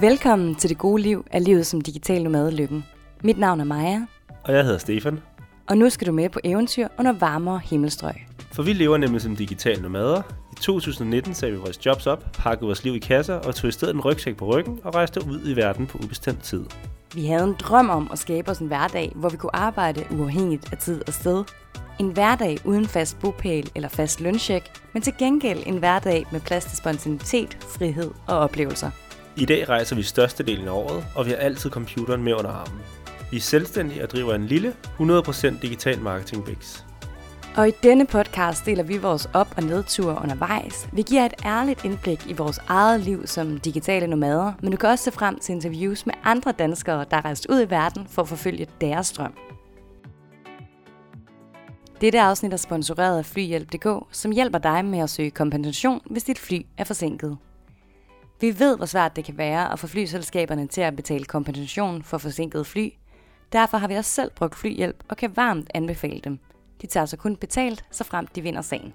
Velkommen til det gode liv af livet som digital nomade Lykken. Mit navn er Maja, Og jeg hedder Stefan. og nu skal du med på eventyr under varmere himmelstrøg. For vi lever nemlig som digitale nomader. I 2019 sagde vi vores jobs op, pakkede vores liv i kasser og tog i stedet en rygsæk på ryggen og rejste ud i verden på ubestemt tid. Vi havde en drøm om at skabe os en hverdag, hvor vi kunne arbejde uafhængigt af tid og sted. En hverdag uden fast bopæl eller fast lønsjek, men til gengæld en hverdag med plads til spontanitet, frihed og oplevelser. I dag rejser vi størstedelen af året, og vi har altid computeren med under armen. Vi er selvstændige og driver en lille, 100% digital marketing bix. Og i denne podcast deler vi vores op- og nedture undervejs. Vi giver et ærligt indblik i vores eget liv som digitale nomader, men du kan også se frem til interviews med andre danskere, der er rejst ud i verden for at forfølge deres drøm. Dette afsnit er sponsoreret af Flyhjælp.dk, som hjælper dig med at søge kompensation, hvis dit fly er forsinket. Vi ved, hvor svært det kan være at få flyselskaberne til at betale kompensation for forsinket fly. Derfor har vi også selv brugt flyhjælp og kan varmt anbefale dem. De tager så kun betalt, så frem de vinder sagen.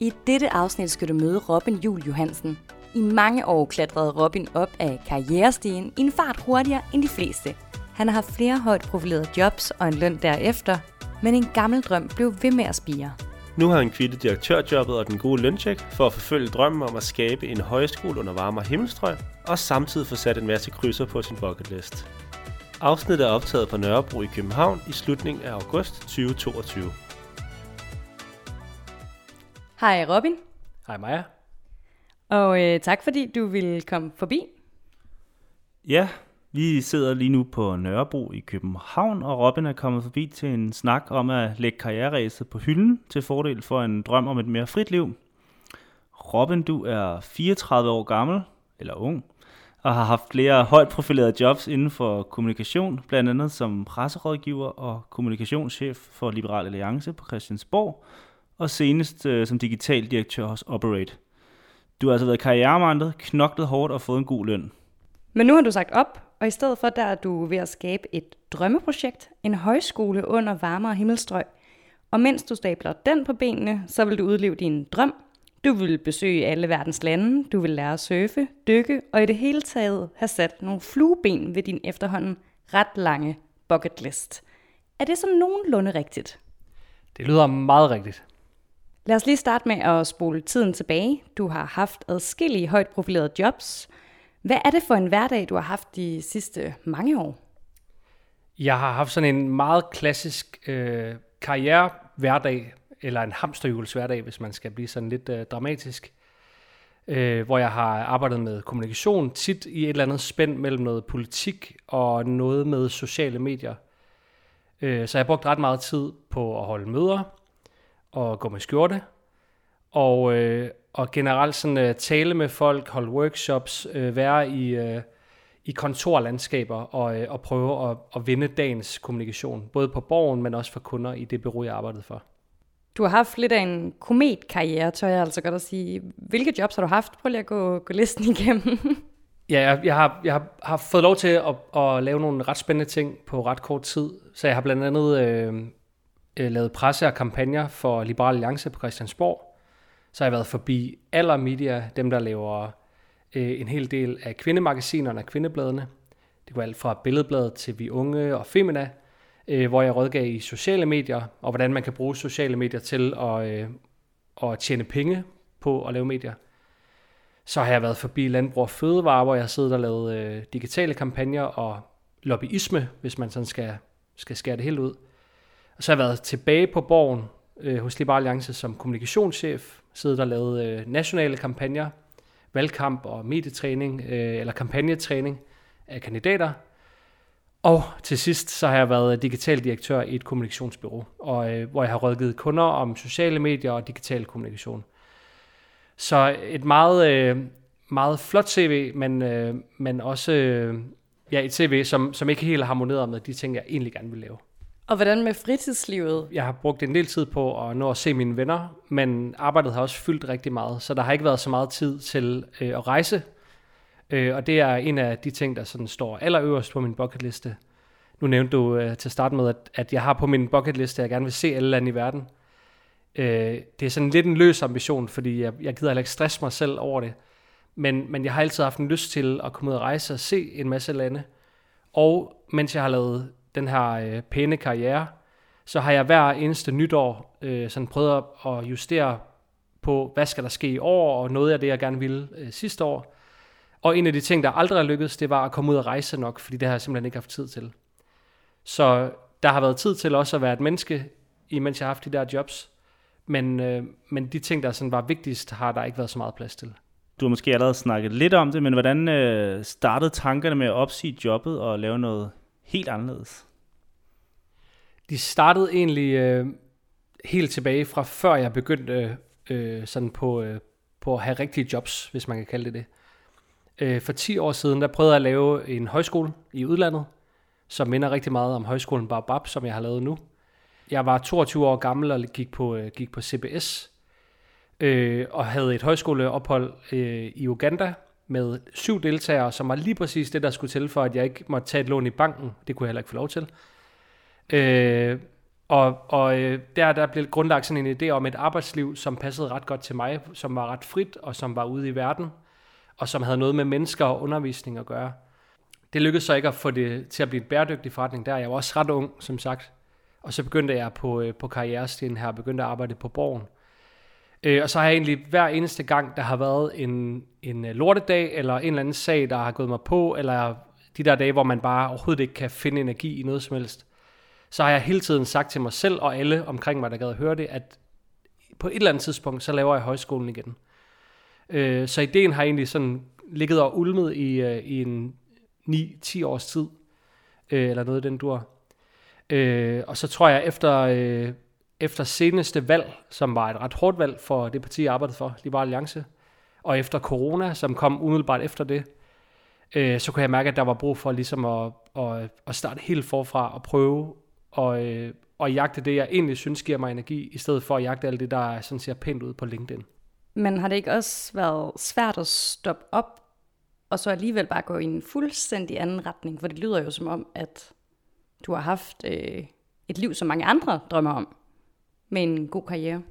I dette afsnit skal du møde Robin Jul Johansen. I mange år klatrede Robin op af karrierestigen i en fart hurtigere end de fleste. Han har haft flere højt profilerede jobs og en løn derefter, men en gammel drøm blev ved med at spire. Nu har han kvittet direktørjobbet og den gode løntjek for at forfølge drømmen om at skabe en højskole under varmere himmelstrøg, og samtidig få sat en masse krydser på sin bucket list. Afsnittet er optaget på Nørrebro i København i slutningen af august 2022. Hej Robin, Hej Maja. og øh, tak fordi du ville komme forbi. Ja, vi sidder lige nu på Nørrebro i København, og Robin er kommet forbi til en snak om at lægge karriereræset på hylden til fordel for en drøm om et mere frit liv. Robin, du er 34 år gammel, eller ung, og har haft flere højt profilerede jobs inden for kommunikation, blandt andet som presserådgiver og kommunikationschef for Liberal Alliance på Christiansborg, og senest øh, som digital direktør hos Operate. Du har altså været karrieremandet, knoklet hårdt og fået en god løn. Men nu har du sagt op, og i stedet for der er du ved at skabe et drømmeprojekt, en højskole under varmere himmelstrøg. Og mens du stabler den på benene, så vil du udleve din drøm. Du vil besøge alle verdens lande, du vil lære at surfe, dykke og i det hele taget have sat nogle flueben ved din efterhånden ret lange bucket list. Er det sådan nogenlunde rigtigt? Det lyder meget rigtigt. Lad os lige starte med at spole tiden tilbage. Du har haft adskillige højt profilerede jobs. Hvad er det for en hverdag, du har haft de sidste mange år? Jeg har haft sådan en meget klassisk øh, karriere hverdag, eller en hamsterhjulshverdag, hvis man skal blive sådan lidt øh, dramatisk. Øh, hvor jeg har arbejdet med kommunikation, tit i et eller andet spænd mellem noget politik og noget med sociale medier. Øh, så jeg har brugt ret meget tid på at holde møder og gå med skjorte. Og, øh, og generelt sådan øh, tale med folk, holde workshops, øh, være i, øh, i kontorlandskaber og, øh, og prøve at, at vinde dagens kommunikation. Både på borgen, men også for kunder i det bureau, jeg arbejdede for. Du har haft lidt af en kometkarriere, tør jeg altså godt at sige. Hvilke jobs har du haft? Prøv lige at gå, gå listen igennem. Ja, jeg, jeg, har, jeg har, har fået lov til at, at lave nogle ret spændende ting på ret kort tid. Så jeg har blandt andet øh, øh, lavet presse og kampagner for Liberal Alliance på Christiansborg. Så har jeg været forbi Aller Media, dem der laver øh, en hel del af kvindemagasinerne og kvindebladene. Det var alt fra Billedbladet til Vi Unge og Femina, øh, hvor jeg rådgav i sociale medier, og hvordan man kan bruge sociale medier til at, øh, at tjene penge på at lave medier. Så har jeg været forbi Landbrug og Fødevare, hvor jeg har siddet og lavet øh, digitale kampagner og lobbyisme, hvis man sådan skal, skal skære det helt ud. Og så har jeg været tilbage på borgen øh, hos Liberal Alliance som kommunikationschef, siddet og lavet øh, nationale kampagner, valgkamp og medietræning, øh, eller kampagnetræning af kandidater. Og til sidst så har jeg været digital direktør i et kommunikationsbyrå, og, øh, hvor jeg har rådgivet kunder om sociale medier og digital kommunikation. Så et meget, øh, meget flot CV, men, øh, men også øh, ja, et CV, som, som ikke helt harmonerer med de ting, jeg egentlig gerne vil lave og hvordan med fritidslivet? Jeg har brugt en del tid på at nå at se mine venner, men arbejdet har også fyldt rigtig meget, så der har ikke været så meget tid til øh, at rejse. Øh, og det er en af de ting, der sådan står allerøverst på min bucketliste. Nu nævnte du øh, til start med, at, at jeg har på min bucketliste, at jeg gerne vil se alle lande i verden. Øh, det er sådan lidt en løs ambition, fordi jeg, jeg gider heller ikke stresse mig selv over det. men, men jeg har altid haft en lyst til at komme ud og rejse og se en masse lande. Og mens jeg har lavet den her øh, pæne karriere, så har jeg hver eneste nytår øh, sådan prøvet at justere på, hvad skal der ske i år, og noget af det, jeg gerne ville øh, sidste år. Og en af de ting, der aldrig er lykkedes, det var at komme ud og rejse nok, fordi det har jeg simpelthen ikke haft tid til. Så der har været tid til også at være et menneske, imens jeg har haft de der jobs. Men, øh, men de ting, der sådan var vigtigst, har der ikke været så meget plads til. Du har måske allerede snakket lidt om det, men hvordan øh, startede tankerne med at opsige jobbet og lave noget helt anderledes? De startede egentlig øh, helt tilbage fra før jeg begyndte øh, sådan på, øh, på at have rigtige jobs, hvis man kan kalde det det. Øh, for 10 år siden, der prøvede jeg at lave en højskole i udlandet, som minder rigtig meget om højskolen Barbab, som jeg har lavet nu. Jeg var 22 år gammel og gik på, øh, gik på CBS, øh, og havde et højskoleophold øh, i Uganda med syv deltagere, som var lige præcis det, der skulle til for, at jeg ikke måtte tage et lån i banken. Det kunne jeg heller ikke få lov til. Øh, og og øh, der, der blev grundlagt sådan en idé om et arbejdsliv, som passede ret godt til mig, som var ret frit, og som var ude i verden, og som havde noget med mennesker og undervisning at gøre. Det lykkedes så ikke at få det til at blive en bæredygtig forretning der. Jeg var også ret ung, som sagt. Og så begyndte jeg på, øh, på karrierestien her, begyndte at arbejde på Borgen. Øh, og så har jeg egentlig hver eneste gang, der har været en, en øh, lortedag, eller en eller anden sag, der har gået mig på, eller de der dage, hvor man bare overhovedet ikke kan finde energi i noget som helst, så har jeg hele tiden sagt til mig selv og alle omkring mig, der gad at høre det, at på et eller andet tidspunkt, så laver jeg højskolen igen. Øh, så ideen har egentlig sådan ligget og ulmet i, øh, i en 9-10 års tid, øh, eller noget den dur. Øh, og så tror jeg, efter, øh, efter seneste valg, som var et ret hårdt valg for det parti, jeg arbejdede for, Liberal Alliance, og efter corona, som kom umiddelbart efter det, øh, så kunne jeg mærke, at der var brug for ligesom at, at, at starte helt forfra og prøve og, øh, og jagte det, jeg egentlig synes giver mig energi, i stedet for at jagte alt det, der sådan ser pænt ud på LinkedIn. Men har det ikke også været svært at stoppe op, og så alligevel bare gå i en fuldstændig anden retning? For det lyder jo som om, at du har haft øh, et liv, som mange andre drømmer om, med en god karriere.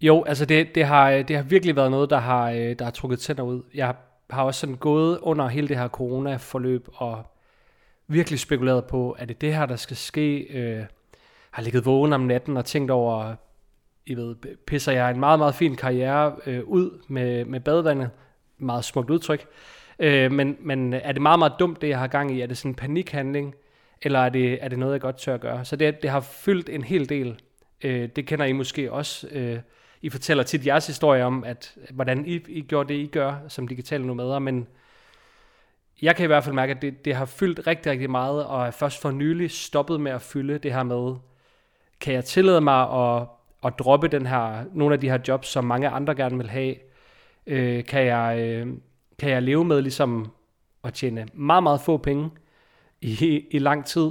Jo, altså det, det, har, øh, det har virkelig været noget, der har, øh, der har trukket tænder ud. Jeg har også sådan gået under hele det her corona-forløb og virkelig spekuleret på, er det det her, der skal ske? Øh, har ligget vågen om natten og tænkt over, I ved, pisser jeg en meget, meget fin karriere øh, ud med, med badevandet? Meget smukt udtryk. Øh, men, men er det meget, meget dumt, det jeg har gang i? Er det sådan en panikhandling? Eller er det, er det noget, jeg godt tør at gøre? Så det, det har fyldt en hel del. Øh, det kender I måske også. Øh, I fortæller tit jeres historie om, at hvordan I, I gjorde det, I gør som digitale nomader, men jeg kan i hvert fald mærke, at det, det har fyldt rigtig, rigtig meget, og er først for nylig stoppet med at fylde det her med, kan jeg tillade mig at, at droppe den her, nogle af de her jobs, som mange andre gerne vil have? Øh, kan, jeg, øh, kan jeg leve med ligesom at tjene meget, meget få penge i, i lang tid?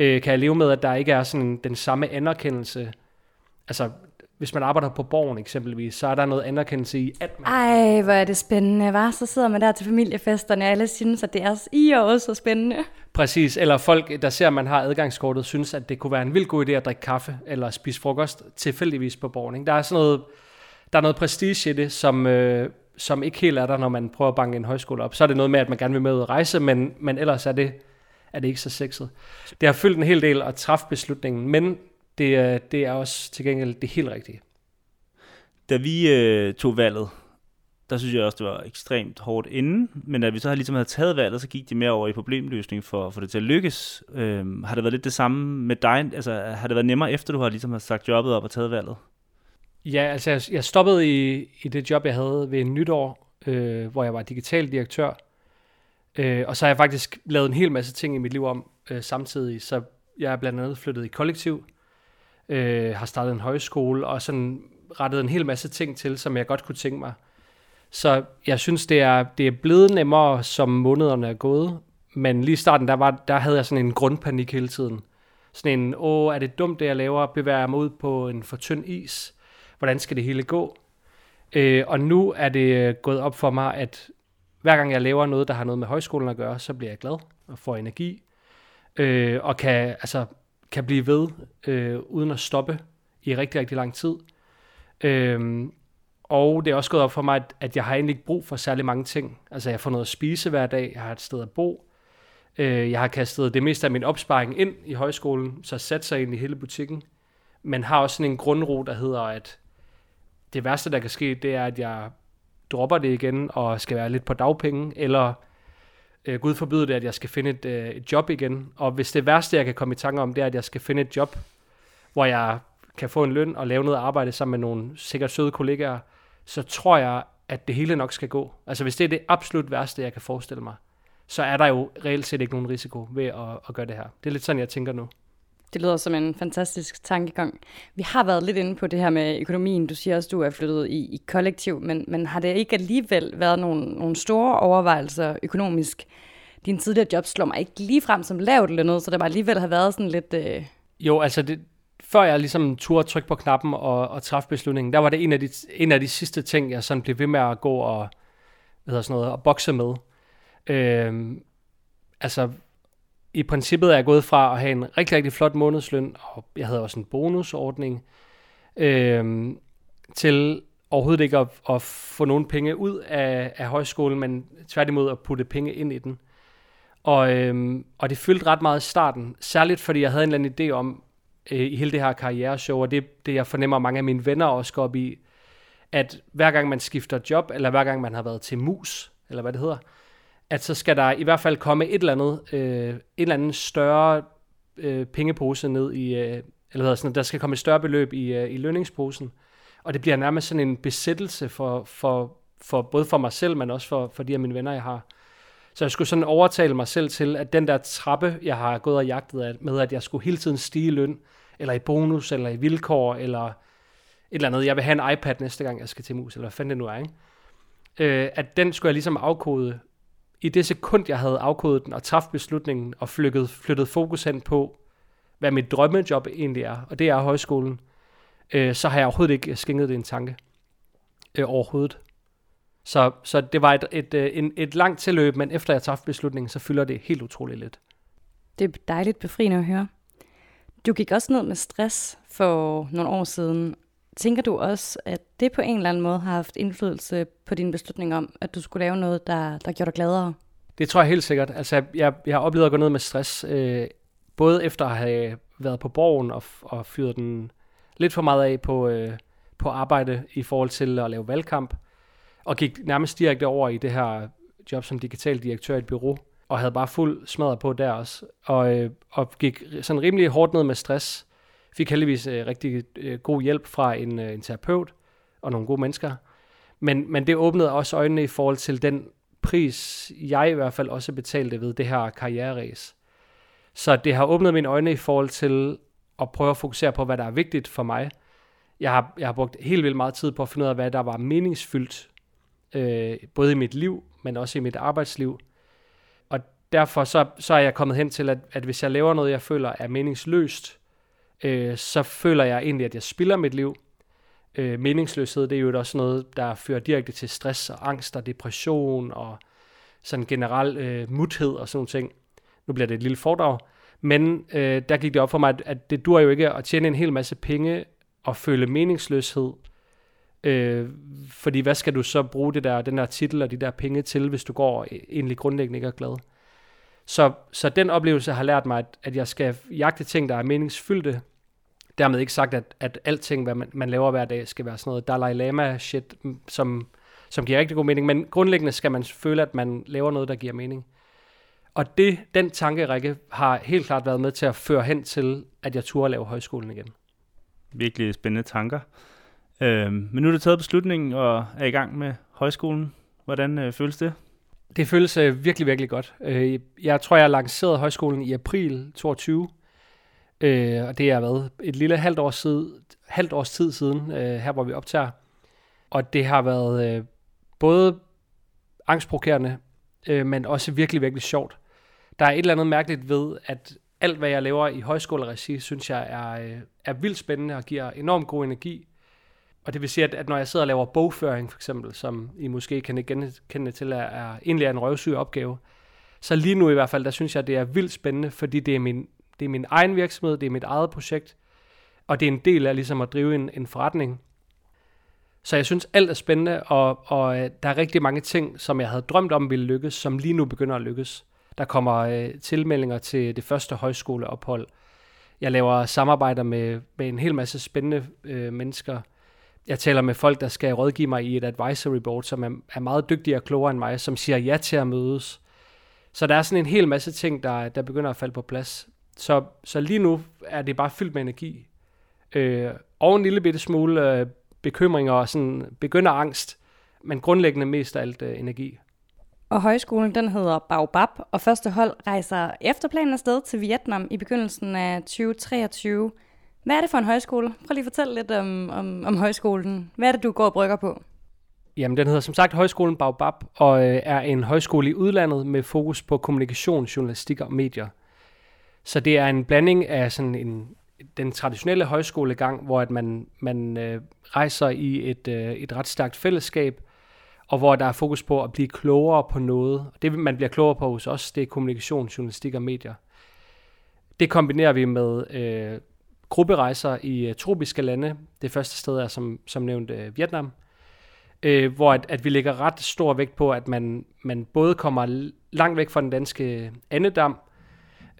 Øh, kan jeg leve med, at der ikke er sådan den samme anerkendelse? Altså, hvis man arbejder på borgen eksempelvis, så er der noget anerkendelse i, at man... Ej, hvor er det spændende, var Så sidder man der til familiefesterne, og alle synes, at det er i år så spændende. Præcis, eller folk, der ser, at man har adgangskortet, synes, at det kunne være en vild god idé at drikke kaffe eller spise frokost tilfældigvis på borgen. Ikke? Der er sådan noget, der er noget prestige i det, som, øh, som ikke helt er der, når man prøver at banke en højskole op. Så er det noget med, at man gerne vil med ud at rejse, men, men ellers er det, er det ikke så sexet. Det har fyldt en hel del at træffe beslutningen, men det, det er også til gengæld det helt rigtige. Da vi øh, tog valget, der synes jeg også, det var ekstremt hårdt inden, men da vi så har ligesom havde taget valget, så gik de mere over i problemløsning for, for det til at lykkes. Øhm, har det været lidt det samme med dig? Altså, har det været nemmere efter, du har ligesom har sagt jobbet op og taget valget? Ja, altså jeg, jeg stoppede i, i det job, jeg havde ved nytår, øh, hvor jeg var digital direktør. Øh, og så har jeg faktisk lavet en hel masse ting i mit liv om øh, samtidig. Så jeg er blandt andet flyttet i kollektiv, øh, har startet en højskole, og sådan rettet en hel masse ting til, som jeg godt kunne tænke mig. Så jeg synes, det er, det er blevet nemmere, som månederne er gået. Men lige i starten, der, var, der havde jeg sådan en grundpanik hele tiden. Sådan en, åh, er det dumt, det jeg laver? Bevæger jeg mig ud på en for tynd is? Hvordan skal det hele gå? Øh, og nu er det øh, gået op for mig, at hver gang jeg laver noget, der har noget med højskolen at gøre, så bliver jeg glad og får energi. Øh, og kan, altså, kan blive ved, øh, uden at stoppe i rigtig, rigtig lang tid. Øh, Og det er også gået op for mig, at, at jeg har egentlig ikke brug for særlig mange ting. Altså jeg får noget at spise hver dag, jeg har et sted at bo, øh, jeg har kastet det meste af min opsparing ind i højskolen, så sat sig ind i hele butikken. Men har også sådan en grundro, der hedder, at det værste, der kan ske, det er, at jeg dropper det igen og skal være lidt på dagpenge, eller øh, Gud forbyde det, at jeg skal finde et, øh, et job igen. Og hvis det værste, jeg kan komme i tanke om, det er, at jeg skal finde et job, hvor jeg kan få en løn og lave noget arbejde sammen med nogle sikkert søde kollegaer, så tror jeg, at det hele nok skal gå. Altså hvis det er det absolut værste, jeg kan forestille mig, så er der jo reelt set ikke nogen risiko ved at, at gøre det her. Det er lidt sådan, jeg tænker nu. Det lyder som en fantastisk tankegang. Vi har været lidt inde på det her med økonomien. Du siger også, at du er flyttet i, i kollektiv, men, men har det ikke alligevel været nogle, nogle store overvejelser økonomisk? Din tidligere job slår mig ikke lige frem som lavt lønnet, så det må alligevel have været sådan lidt... Øh... Jo, altså det, før jeg ligesom turde trykke på knappen og, og træffe beslutningen, der var det en af, de, en af de sidste ting, jeg sådan blev ved med at gå og, hvad hedder sådan noget, og bokse med. Øh, altså, i princippet er jeg gået fra at have en rigtig, rigtig flot månedsløn, og jeg havde også en bonusordning, øh, til overhovedet ikke at, at få nogen penge ud af, af højskolen, men tværtimod at putte penge ind i den. Og, øh, og det fyldte ret meget i starten, særligt fordi jeg havde en eller anden idé om, øh, i hele det her karriereshow, og det, det jeg fornemmer mange af mine venner også går op i, at hver gang man skifter job, eller hver gang man har været til mus, eller hvad det hedder, at så skal der i hvert fald komme et eller andet, øh, et eller andet større øh, pengepose ned i, øh, eller hvad sådan, der skal komme et større beløb i, øh, i lønningsposen. Og det bliver nærmest sådan en besættelse for, for, for både for mig selv, men også for, for de af mine venner, jeg har. Så jeg skulle sådan overtale mig selv til, at den der trappe, jeg har gået og jagtet med, at jeg skulle hele tiden stige i løn, eller i bonus, eller i vilkår, eller et eller andet. Jeg vil have en iPad næste gang, jeg skal til mus, eller hvad fanden det nu er, ikke? Øh, at den skulle jeg ligesom afkode i det sekund, jeg havde afkodet den og træffet beslutningen og flyttet, flyttet fokus hen på, hvad mit drømmejob egentlig er, og det er højskolen, øh, så har jeg overhovedet ikke skænket det en tanke. Øh, overhovedet. Så, så det var et, et, øh, et, et, et langt tilløb, men efter jeg træffede beslutningen, så fylder det helt utroligt lidt. Det er dejligt befriende at høre. Du gik også ned med stress for nogle år siden. Tænker du også, at det på en eller anden måde har haft indflydelse på din beslutning om, at du skulle lave noget, der, der gjorde dig gladere? Det tror jeg helt sikkert. Altså, jeg, jeg har oplevet at gå ned med stress, øh, både efter at have været på borgen og, og fyret den lidt for meget af på, øh, på arbejde i forhold til at lave valgkamp, og gik nærmest direkte over i det her job som digital direktør i et bureau, og havde bare fuld smadret på der også, og, øh, og gik sådan rimelig hårdt ned med stress. Fik heldigvis øh, rigtig øh, god hjælp fra en, øh, en terapeut og nogle gode mennesker. Men, men det åbnede også øjnene i forhold til den pris, jeg i hvert fald også betalte ved det her karriereræs. Så det har åbnet mine øjne i forhold til at prøve at fokusere på, hvad der er vigtigt for mig. Jeg har, jeg har brugt helt vildt meget tid på at finde ud af, hvad der var meningsfyldt, øh, både i mit liv, men også i mit arbejdsliv Og derfor så, så er jeg kommet hen til, at, at hvis jeg laver noget, jeg føler er meningsløst, øh, så føler jeg egentlig, at jeg spilder mit liv. Øh, meningsløshed, det er jo også noget, der fører direkte til stress og angst og depression og sådan generel øh, muthed og sådan nogle ting. Nu bliver det et lille foredrag. Men øh, der gik det op for mig, at, at det dur jo ikke at tjene en hel masse penge og føle meningsløshed. Øh, fordi hvad skal du så bruge det der, den der titel og de der penge til, hvis du går egentlig grundlæggende ikke er glad? Så, så den oplevelse har lært mig, at, at jeg skal jagte ting, der er meningsfyldte. Dermed ikke sagt, at, at alting, hvad man, man laver hver dag, skal være sådan noget Dalai Lama-shit, mm, som, som giver rigtig god mening. Men grundlæggende skal man føle, at man laver noget, der giver mening. Og det, den tankerække har helt klart været med til at føre hen til, at jeg turde lave højskolen igen. Virkelig spændende tanker. Øh, men nu er du taget beslutningen og er i gang med højskolen. Hvordan øh, føles det? Det føles øh, virkelig, virkelig godt. Øh, jeg tror, jeg lancerede højskolen i april 22, øh, og det er været et lille halvt års, siden, halvt års tid siden, øh, her hvor vi optager. Og det har været øh, både angstprovokerende, øh, men også virkelig, virkelig sjovt. Der er et eller andet mærkeligt ved, at alt, hvad jeg laver i højskoleregi, synes jeg er, øh, er vildt spændende og giver enormt god energi. Og det vil sige, at, at når jeg sidder og laver bogføring, for eksempel, som I måske kan kende til, er, er egentlig er en røvsyg opgave, så lige nu i hvert fald, der synes jeg, det er vildt spændende, fordi det er min, det er min egen virksomhed, det er mit eget projekt, og det er en del af ligesom at drive en, en forretning. Så jeg synes, alt er spændende, og, og øh, der er rigtig mange ting, som jeg havde drømt om ville lykkes, som lige nu begynder at lykkes. Der kommer øh, tilmeldinger til det første højskoleophold. Jeg laver samarbejder med, med en hel masse spændende øh, mennesker. Jeg taler med folk, der skal rådgive mig i et advisory board, som er, er meget dygtigere og klogere end mig, som siger ja til at mødes. Så der er sådan en hel masse ting, der, der begynder at falde på plads. Så, så lige nu er det bare fyldt med energi. Øh, og en lille bitte smule øh, bekymringer og sådan begynder angst, men grundlæggende mest af alt øh, energi. Og højskolen den hedder Baobab, og første hold rejser efter planen afsted til Vietnam i begyndelsen af 2023. Hvad er det for en højskole? Prøv lige at fortælle lidt om, om, om højskolen. Hvad er det, du går og brygger på? Jamen, den hedder som sagt Højskolen Baobab, og øh, er en højskole i udlandet med fokus på kommunikation, journalistik og medier. Så det er en blanding af sådan en, den traditionelle højskolegang, hvor at man, man øh, rejser i et, øh, et ret stærkt fællesskab, og hvor der er fokus på at blive klogere på noget. Det, man bliver klogere på hos os, det er kommunikation, journalistik og medier. Det kombinerer vi med øh, grupperejser i øh, tropiske lande. Det første sted er som, som nævnt øh, Vietnam, øh, hvor at, at vi lægger ret stor vægt på, at man, man både kommer langt væk fra den danske andedam,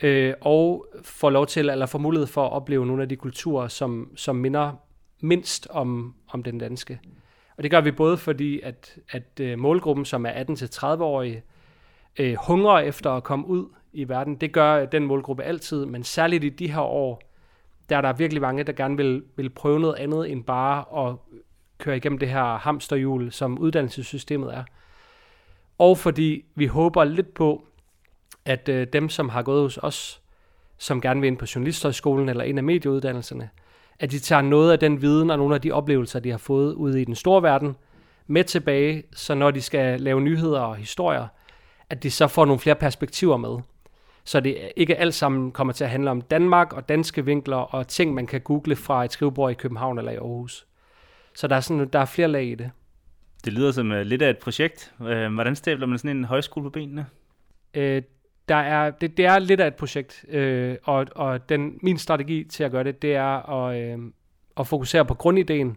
øh, og får lov til, eller får mulighed for at opleve nogle af de kulturer, som, som minder mindst om, om den danske. Og det gør vi både fordi, at, at øh, målgruppen, som er 18-30-årige, øh, hungrer efter at komme ud i verden. Det gør den målgruppe altid, men særligt i de her år, der er der virkelig mange, der gerne vil, vil prøve noget andet end bare at køre igennem det her hamsterhjul, som uddannelsessystemet er. Og fordi vi håber lidt på, at øh, dem, som har gået hos os, som gerne vil ind på Journalisthøjskolen eller en af medieuddannelserne, at de tager noget af den viden og nogle af de oplevelser, de har fået ude i den store verden, med tilbage, så når de skal lave nyheder og historier, at de så får nogle flere perspektiver med. Så det ikke alt sammen kommer til at handle om Danmark og danske vinkler og ting, man kan google fra et skrivebord i København eller i Aarhus. Så der er, sådan, der er flere lag i det. Det lyder som uh, lidt af et projekt. Uh, hvordan stabler man sådan en højskole på benene? Uh, der er, det, det er lidt af et projekt, øh, og, og den, min strategi til at gøre det, det er at, øh, at fokusere på grundideen.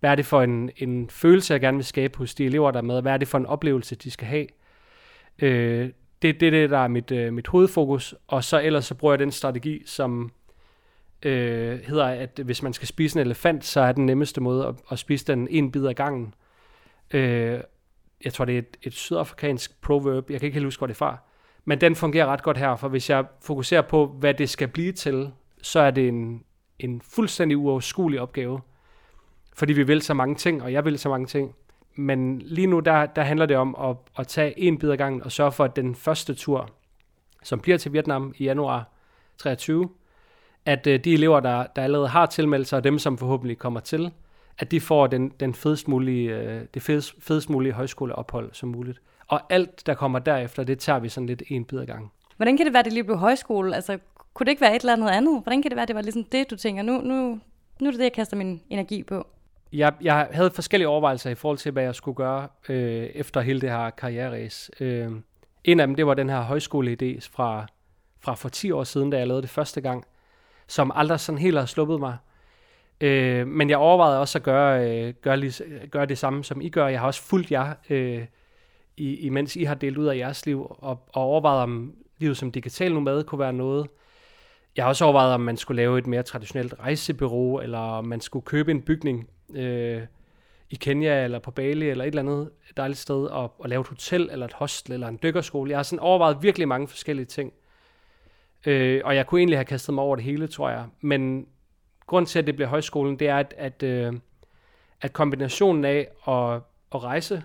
Hvad er det for en, en følelse, jeg gerne vil skabe hos de elever, der er med? Hvad er det for en oplevelse, de skal have? Øh, det er det, det, der er mit, øh, mit hovedfokus, og så ellers så bruger jeg den strategi, som øh, hedder, at hvis man skal spise en elefant, så er den nemmeste måde at, at spise den en bid ad gangen. Øh, jeg tror, det er et, et sydafrikansk proverb, jeg kan ikke helt huske, hvor det er fra, men den fungerer ret godt her, for hvis jeg fokuserer på, hvad det skal blive til, så er det en, en fuldstændig uoverskuelig opgave. Fordi vi vil så mange ting, og jeg vil så mange ting. Men lige nu, der, der handler det om at, at tage en bid ad gangen og sørge for, at den første tur, som bliver til Vietnam i januar 23, at uh, de elever, der, der allerede har tilmeldt sig, og dem, som forhåbentlig kommer til, at de får den, den fedest mulige, uh, det fedest, fedest mulige højskoleophold som muligt. Og alt, der kommer derefter, det tager vi sådan lidt en bid ad gangen. Hvordan kan det være, at det lige blev højskole? Altså, kunne det ikke være et eller andet andet? Hvordan kan det være, at det var ligesom det, du tænker, nu, nu, nu er det det, jeg kaster min energi på? Jeg, jeg havde forskellige overvejelser i forhold til, hvad jeg skulle gøre øh, efter hele det her karriereræs. Øh, en af dem, det var den her højskoleidé fra, fra for 10 år siden, da jeg lavede det første gang, som aldrig sådan helt har sluppet mig. Øh, men jeg overvejede også at gøre, øh, gøre, lige, gøre det samme, som I gør. Jeg har også fulgt jer øh, i, imens I har delt ud af jeres liv, og, og overvejet, om livet som digital nomade kunne være noget. Jeg har også overvejet, om man skulle lave et mere traditionelt rejsebureau, eller om man skulle købe en bygning øh, i Kenya, eller på Bali, eller et eller andet dejligt sted, og, og lave et hotel, eller et hostel, eller en dykkerskole. Jeg har sådan overvejet virkelig mange forskellige ting. Øh, og jeg kunne egentlig have kastet mig over det hele, tror jeg. Men grund til, at det bliver højskolen, det er, at, at, øh, at kombinationen af at, at rejse,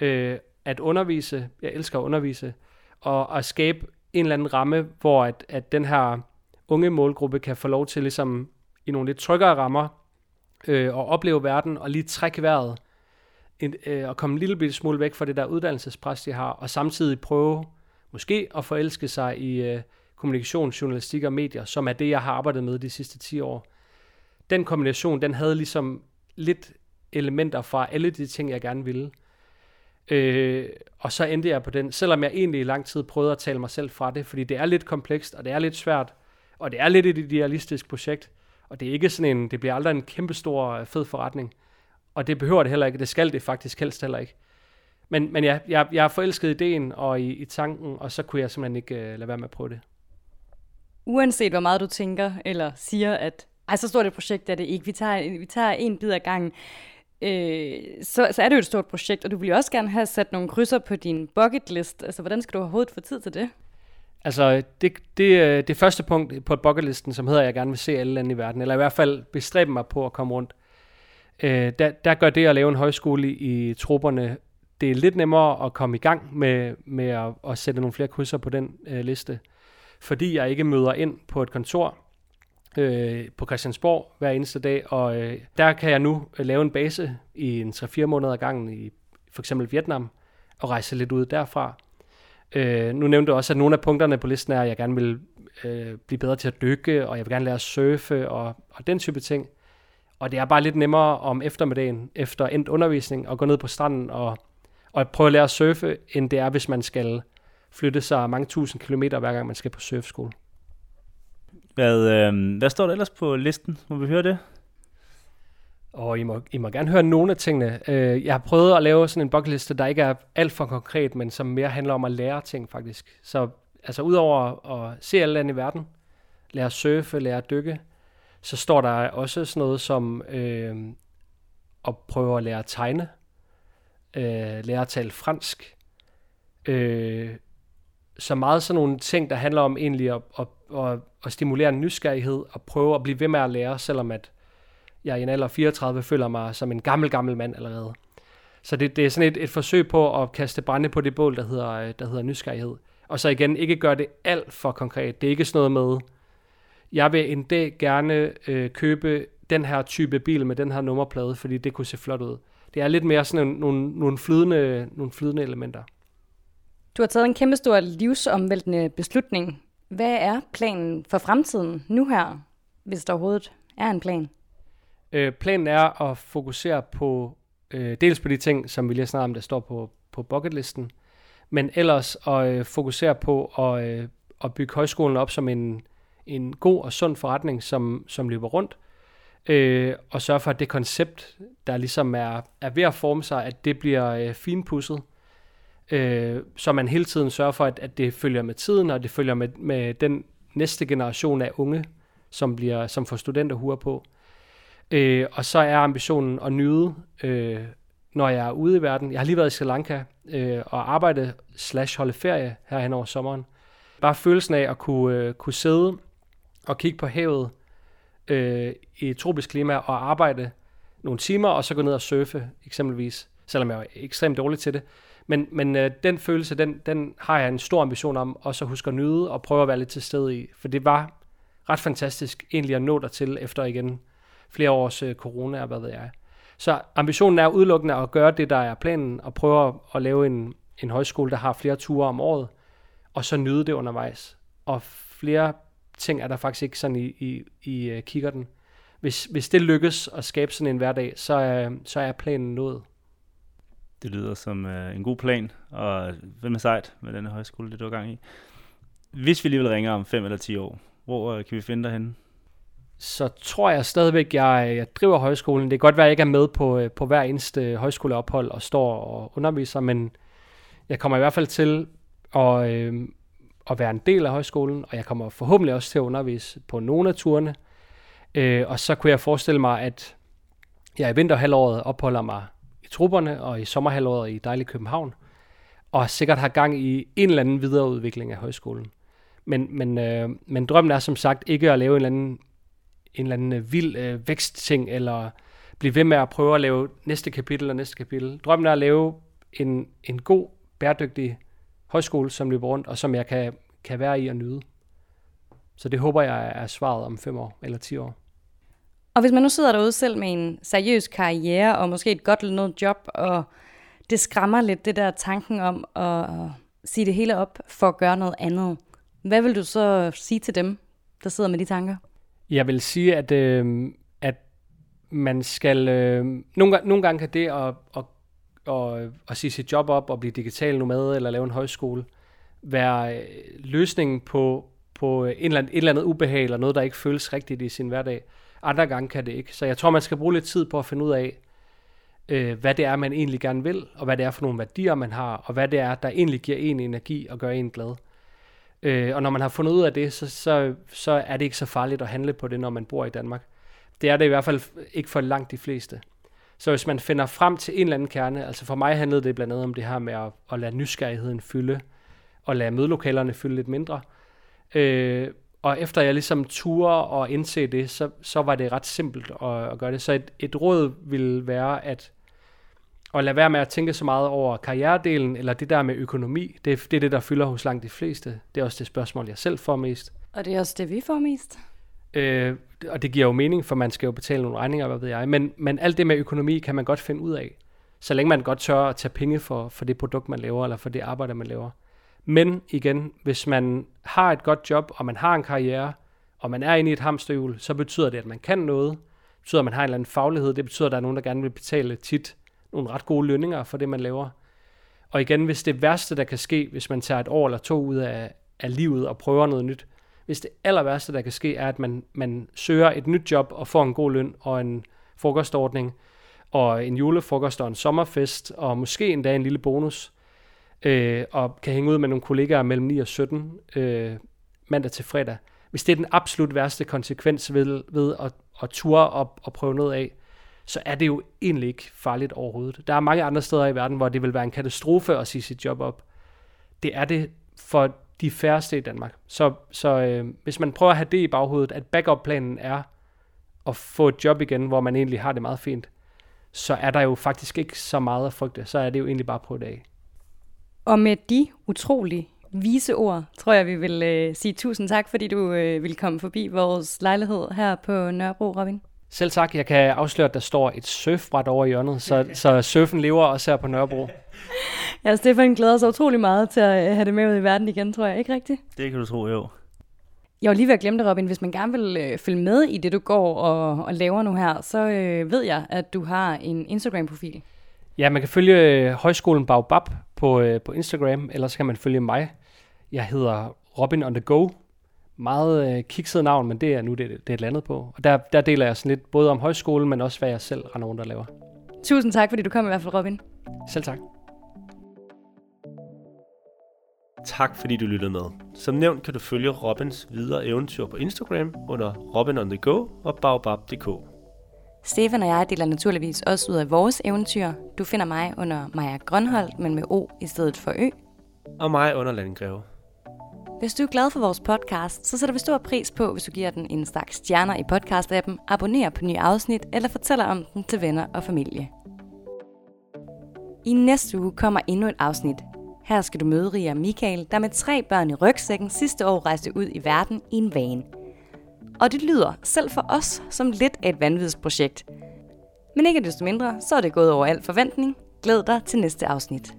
øh, at undervise, jeg elsker at undervise, og at skabe en eller anden ramme, hvor at, at den her unge målgruppe kan få lov til ligesom i nogle lidt tryggere rammer øh, og opleve verden og lige trække vejret en, øh, og komme en lille bitte smule væk fra det der uddannelsespres, de har, og samtidig prøve måske at forelske sig i øh, kommunikation, journalistik og medier, som er det, jeg har arbejdet med de sidste 10 år. Den kombination, den havde ligesom lidt elementer fra alle de ting, jeg gerne ville. Øh, og så endte jeg på den, selvom jeg egentlig i lang tid prøvede at tale mig selv fra det, fordi det er lidt komplekst, og det er lidt svært, og det er lidt et idealistisk projekt, og det er ikke sådan en, det bliver aldrig en kæmpestor øh, fed forretning. Og det behøver det heller ikke. Det skal det faktisk helst heller ikke. Men, men ja, jeg, jeg er forelsket i ideen og i, i tanken, og så kunne jeg simpelthen ikke øh, lade være med at prøve det. Uanset hvor meget du tænker eller siger, at ej, så stort et projekt er det ikke. Vi tager, vi tager en bid ad gangen. Øh, så, så er det jo et stort projekt, og du vil jo også gerne have sat nogle krydser på din bucket list. Altså, hvordan skal du overhovedet få tid til det? Altså, det, det, øh, det første punkt på bucketlisten, som hedder, at jeg gerne vil se alle lande i verden, eller i hvert fald bestræbe mig på at komme rundt, øh, der, der gør det at lave en højskole i, trupperne, det er lidt nemmere at komme i gang med, med at, at sætte nogle flere krydser på den øh, liste, fordi jeg ikke møder ind på et kontor øh, på Christiansborg hver eneste dag, og øh, der kan jeg nu øh, lave en base i en 3-4 måneder ad gangen i for eksempel Vietnam, og rejse lidt ud derfra. Øh, nu nævnte du også, at nogle af punkterne på listen er, at jeg gerne vil øh, blive bedre til at dykke, og jeg vil gerne lære at surfe, og, og den type ting. Og det er bare lidt nemmere om eftermiddagen, efter endt undervisning, at gå ned på stranden og, og prøve at lære at surfe, end det er, hvis man skal flytte sig mange tusind kilometer, hver gang man skal på surfskole. Hvad, øh, hvad står der ellers på listen? Må vi høre det? Og I må, I må gerne høre nogle af tingene. Øh, jeg har prøvet at lave sådan en bucketliste, der ikke er alt for konkret, men som mere handler om at lære ting faktisk. Så altså udover at se alle lande i verden, lære at surfe, lære at dykke, så står der også sådan noget som øh, at prøve at lære at tegne, øh, lære at tale fransk. Øh, så meget sådan nogle ting, der handler om egentlig at, at, at, at stimulere en nysgerrighed og prøve at blive ved med at lære, selvom at jeg i en alder 34 føler mig som en gammel, gammel mand allerede. Så det, det er sådan et, et forsøg på at kaste brænde på det bål, der hedder, øh, der hedder nysgerrighed. Og så igen, ikke gøre det alt for konkret. Det er ikke sådan noget med, jeg vil en dag gerne øh, købe den her type bil med den her nummerplade, fordi det kunne se flot ud. Det er lidt mere sådan nogle, nogle, flydende, nogle flydende elementer. Du har taget en kæmpe stor livsomvæltende beslutning. Hvad er planen for fremtiden nu her, hvis der overhovedet er en plan? Øh, planen er at fokusere på øh, dels på de ting, som vi lige snart om, der står på, på bucketlisten, men ellers at øh, fokusere på at, øh, at bygge højskolen op som en, en god og sund forretning, som, som løber rundt, øh, og sørge for, at det koncept, der ligesom er, er ved at forme sig, at det bliver øh, finpudset, øh, så man hele tiden sørger for, at, at det følger med tiden, og det følger med, med den næste generation af unge, som, bliver, som får studenterhuer på. Øh, Øh, og så er ambitionen at nyde, øh, når jeg er ude i verden. Jeg har lige været i Sri Lanka øh, og arbejde slash holde ferie her hen over sommeren. Bare følelsen af at kunne, øh, kunne sidde og kigge på havet øh, i et tropisk klima og arbejde nogle timer, og så gå ned og surfe eksempelvis, selvom jeg er ekstremt dårlig til det. Men, men øh, den følelse, den, den har jeg en stor ambition om, også at huske at nyde og prøve at være lidt til stede i. For det var ret fantastisk egentlig at nå dertil efter igen flere års øh, corona og hvad ved jeg. Så ambitionen er udelukkende at gøre det, der er planen, og prøve at, at lave en, en højskole, der har flere ture om året, og så nyde det undervejs. Og flere ting er der faktisk ikke sådan i, i, i øh, uh, kikkerten. Hvis, hvis det lykkes at skabe sådan en hverdag, så, uh, så er planen nået. Det lyder som uh, en god plan, og hvad med sejt med den højskole, det du er gang i. Hvis vi alligevel ringer om 5 eller 10 år, hvor uh, kan vi finde dig henne? Så tror jeg stadigvæk, jeg, jeg driver højskolen. Det kan godt være, at jeg ikke er med på, øh, på hver eneste højskoleophold og står og underviser, men jeg kommer i hvert fald til at, øh, at være en del af højskolen, og jeg kommer forhåbentlig også til at undervise på nogle af turene. Øh, og så kunne jeg forestille mig, at jeg i vinterhalvåret opholder mig i trupperne, og i sommerhalvåret i dejlig København, og sikkert har gang i en eller anden videreudvikling af højskolen. Men, men, øh, men drømmen er som sagt ikke at lave en eller anden en eller anden øh, vild øh, vækstting, eller blive ved med at prøve at lave næste kapitel og næste kapitel. Drømmen er at lave en, en god, bæredygtig højskole, som løber rundt, og som jeg kan, kan være i og nyde. Så det håber jeg er svaret om fem år eller ti år. Og hvis man nu sidder derude selv med en seriøs karriere, og måske et godt eller noget job, og det skræmmer lidt det der tanken om at sige det hele op for at gøre noget andet. Hvad vil du så sige til dem, der sidder med de tanker? Jeg vil sige, at, øh, at man skal... Øh, nogle, nogle gange kan det at, at, at, at sige sit job op og blive digital nomade eller lave en højskole være øh, løsningen på, på en eller anden, et eller andet ubehag eller noget, der ikke føles rigtigt i sin hverdag. Andre gange kan det ikke. Så jeg tror, man skal bruge lidt tid på at finde ud af, øh, hvad det er, man egentlig gerne vil, og hvad det er for nogle værdier, man har, og hvad det er, der egentlig giver en energi og gør en glad. Øh, og når man har fundet ud af det, så, så, så er det ikke så farligt at handle på det, når man bor i Danmark. Det er det i hvert fald ikke for langt de fleste. Så hvis man finder frem til en eller anden kerne, altså for mig handlede det blandt andet om det her med at, at lade nysgerrigheden fylde, og lade mødelokalerne fylde lidt mindre. Øh, og efter jeg ligesom turde og indse det, så, så var det ret simpelt at, at gøre det. Så et, et råd ville være at, at lade være med at tænke så meget over karrieredelen, eller det der med økonomi. Det, det er det, der fylder hos langt de fleste. Det er også det spørgsmål, jeg selv får mest. Og det er også det, vi får mest. Øh, og det giver jo mening, for man skal jo betale nogle regninger, hvad ved jeg. Men, men alt det med økonomi kan man godt finde ud af. Så længe man godt tør at tage penge for, for det produkt, man laver, eller for det arbejde, man laver. Men igen, hvis man har et godt job, og man har en karriere, og man er inde i et hamsterhjul, så betyder det, at man kan noget. Det betyder, at man har en eller anden faglighed. Det betyder, at der er nogen, der gerne vil betale tit nogle ret gode lønninger for det, man laver. Og igen, hvis det værste, der kan ske, hvis man tager et år eller to ud af, af livet og prøver noget nyt, hvis det aller værste, der kan ske, er, at man, man søger et nyt job og får en god løn og en frokostordning, og en julefrokost og en sommerfest, og måske endda en lille bonus, øh, og kan hænge ud med nogle kollegaer mellem 9 og 17 øh, mandag til fredag. Hvis det er den absolut værste konsekvens ved, ved at, at ture op og prøve noget af, så er det jo egentlig ikke farligt overhovedet. Der er mange andre steder i verden, hvor det vil være en katastrofe at sige sit job op. Det er det for de færreste i Danmark. Så, så øh, hvis man prøver at have det i baghovedet, at backup-planen er at få et job igen, hvor man egentlig har det meget fint, så er der jo faktisk ikke så meget at frygte. Så er det jo egentlig bare på det. Og med de utrolig vise ord, tror jeg, vi vil øh, sige tusind tak, fordi du øh, vil komme forbi vores lejlighed her på Nørrebro, Robin. Selv tak. Jeg kan afsløre, at der står et surfbræt over i hjørnet, så, så surfen lever også her på Nørrebro. Ja, Stefan glæder sig utrolig meget til at øh, have det med ud i verden igen, tror jeg. Ikke rigtigt? Det kan du tro, jo. Jeg var lige ved at glemme det, Robin. Hvis man gerne vil øh, følge med i det, du går og, og laver nu her, så øh, ved jeg, at du har en Instagram-profil. Ja, man kan følge øh, Højskolen Baobab på, øh, på Instagram, eller så kan man følge mig. Jeg hedder Robin on the Go. Meget øh, kikset navn, men det er nu det, det er et andet på. Og der, der deler jeg sådan lidt både om højskolen, men også hvad jeg selv render rundt og laver. Tusind tak, fordi du kom i hvert fald, Robin. Selv tak. Tak fordi du lyttede med. Som nævnt kan du følge Robins videre eventyr på Instagram under Robin on the Go og baobab.dk. Stefan og jeg deler naturligvis også ud af vores eventyr. Du finder mig under Maja Grønholdt, men med O i stedet for Ø. Og mig under Landgreve. Hvis du er glad for vores podcast, så sætter vi stor pris på, hvis du giver den en stak stjerner i podcast-appen, abonnerer på nye afsnit eller fortæller om den til venner og familie. I næste uge kommer endnu et afsnit. Her skal du møde Ria Michael, der med tre børn i rygsækken sidste år rejste ud i verden i en van. Og det lyder, selv for os, som lidt af et vanvidsprojekt. Men ikke desto mindre, så er det gået over al forventning. Glæd dig til næste afsnit.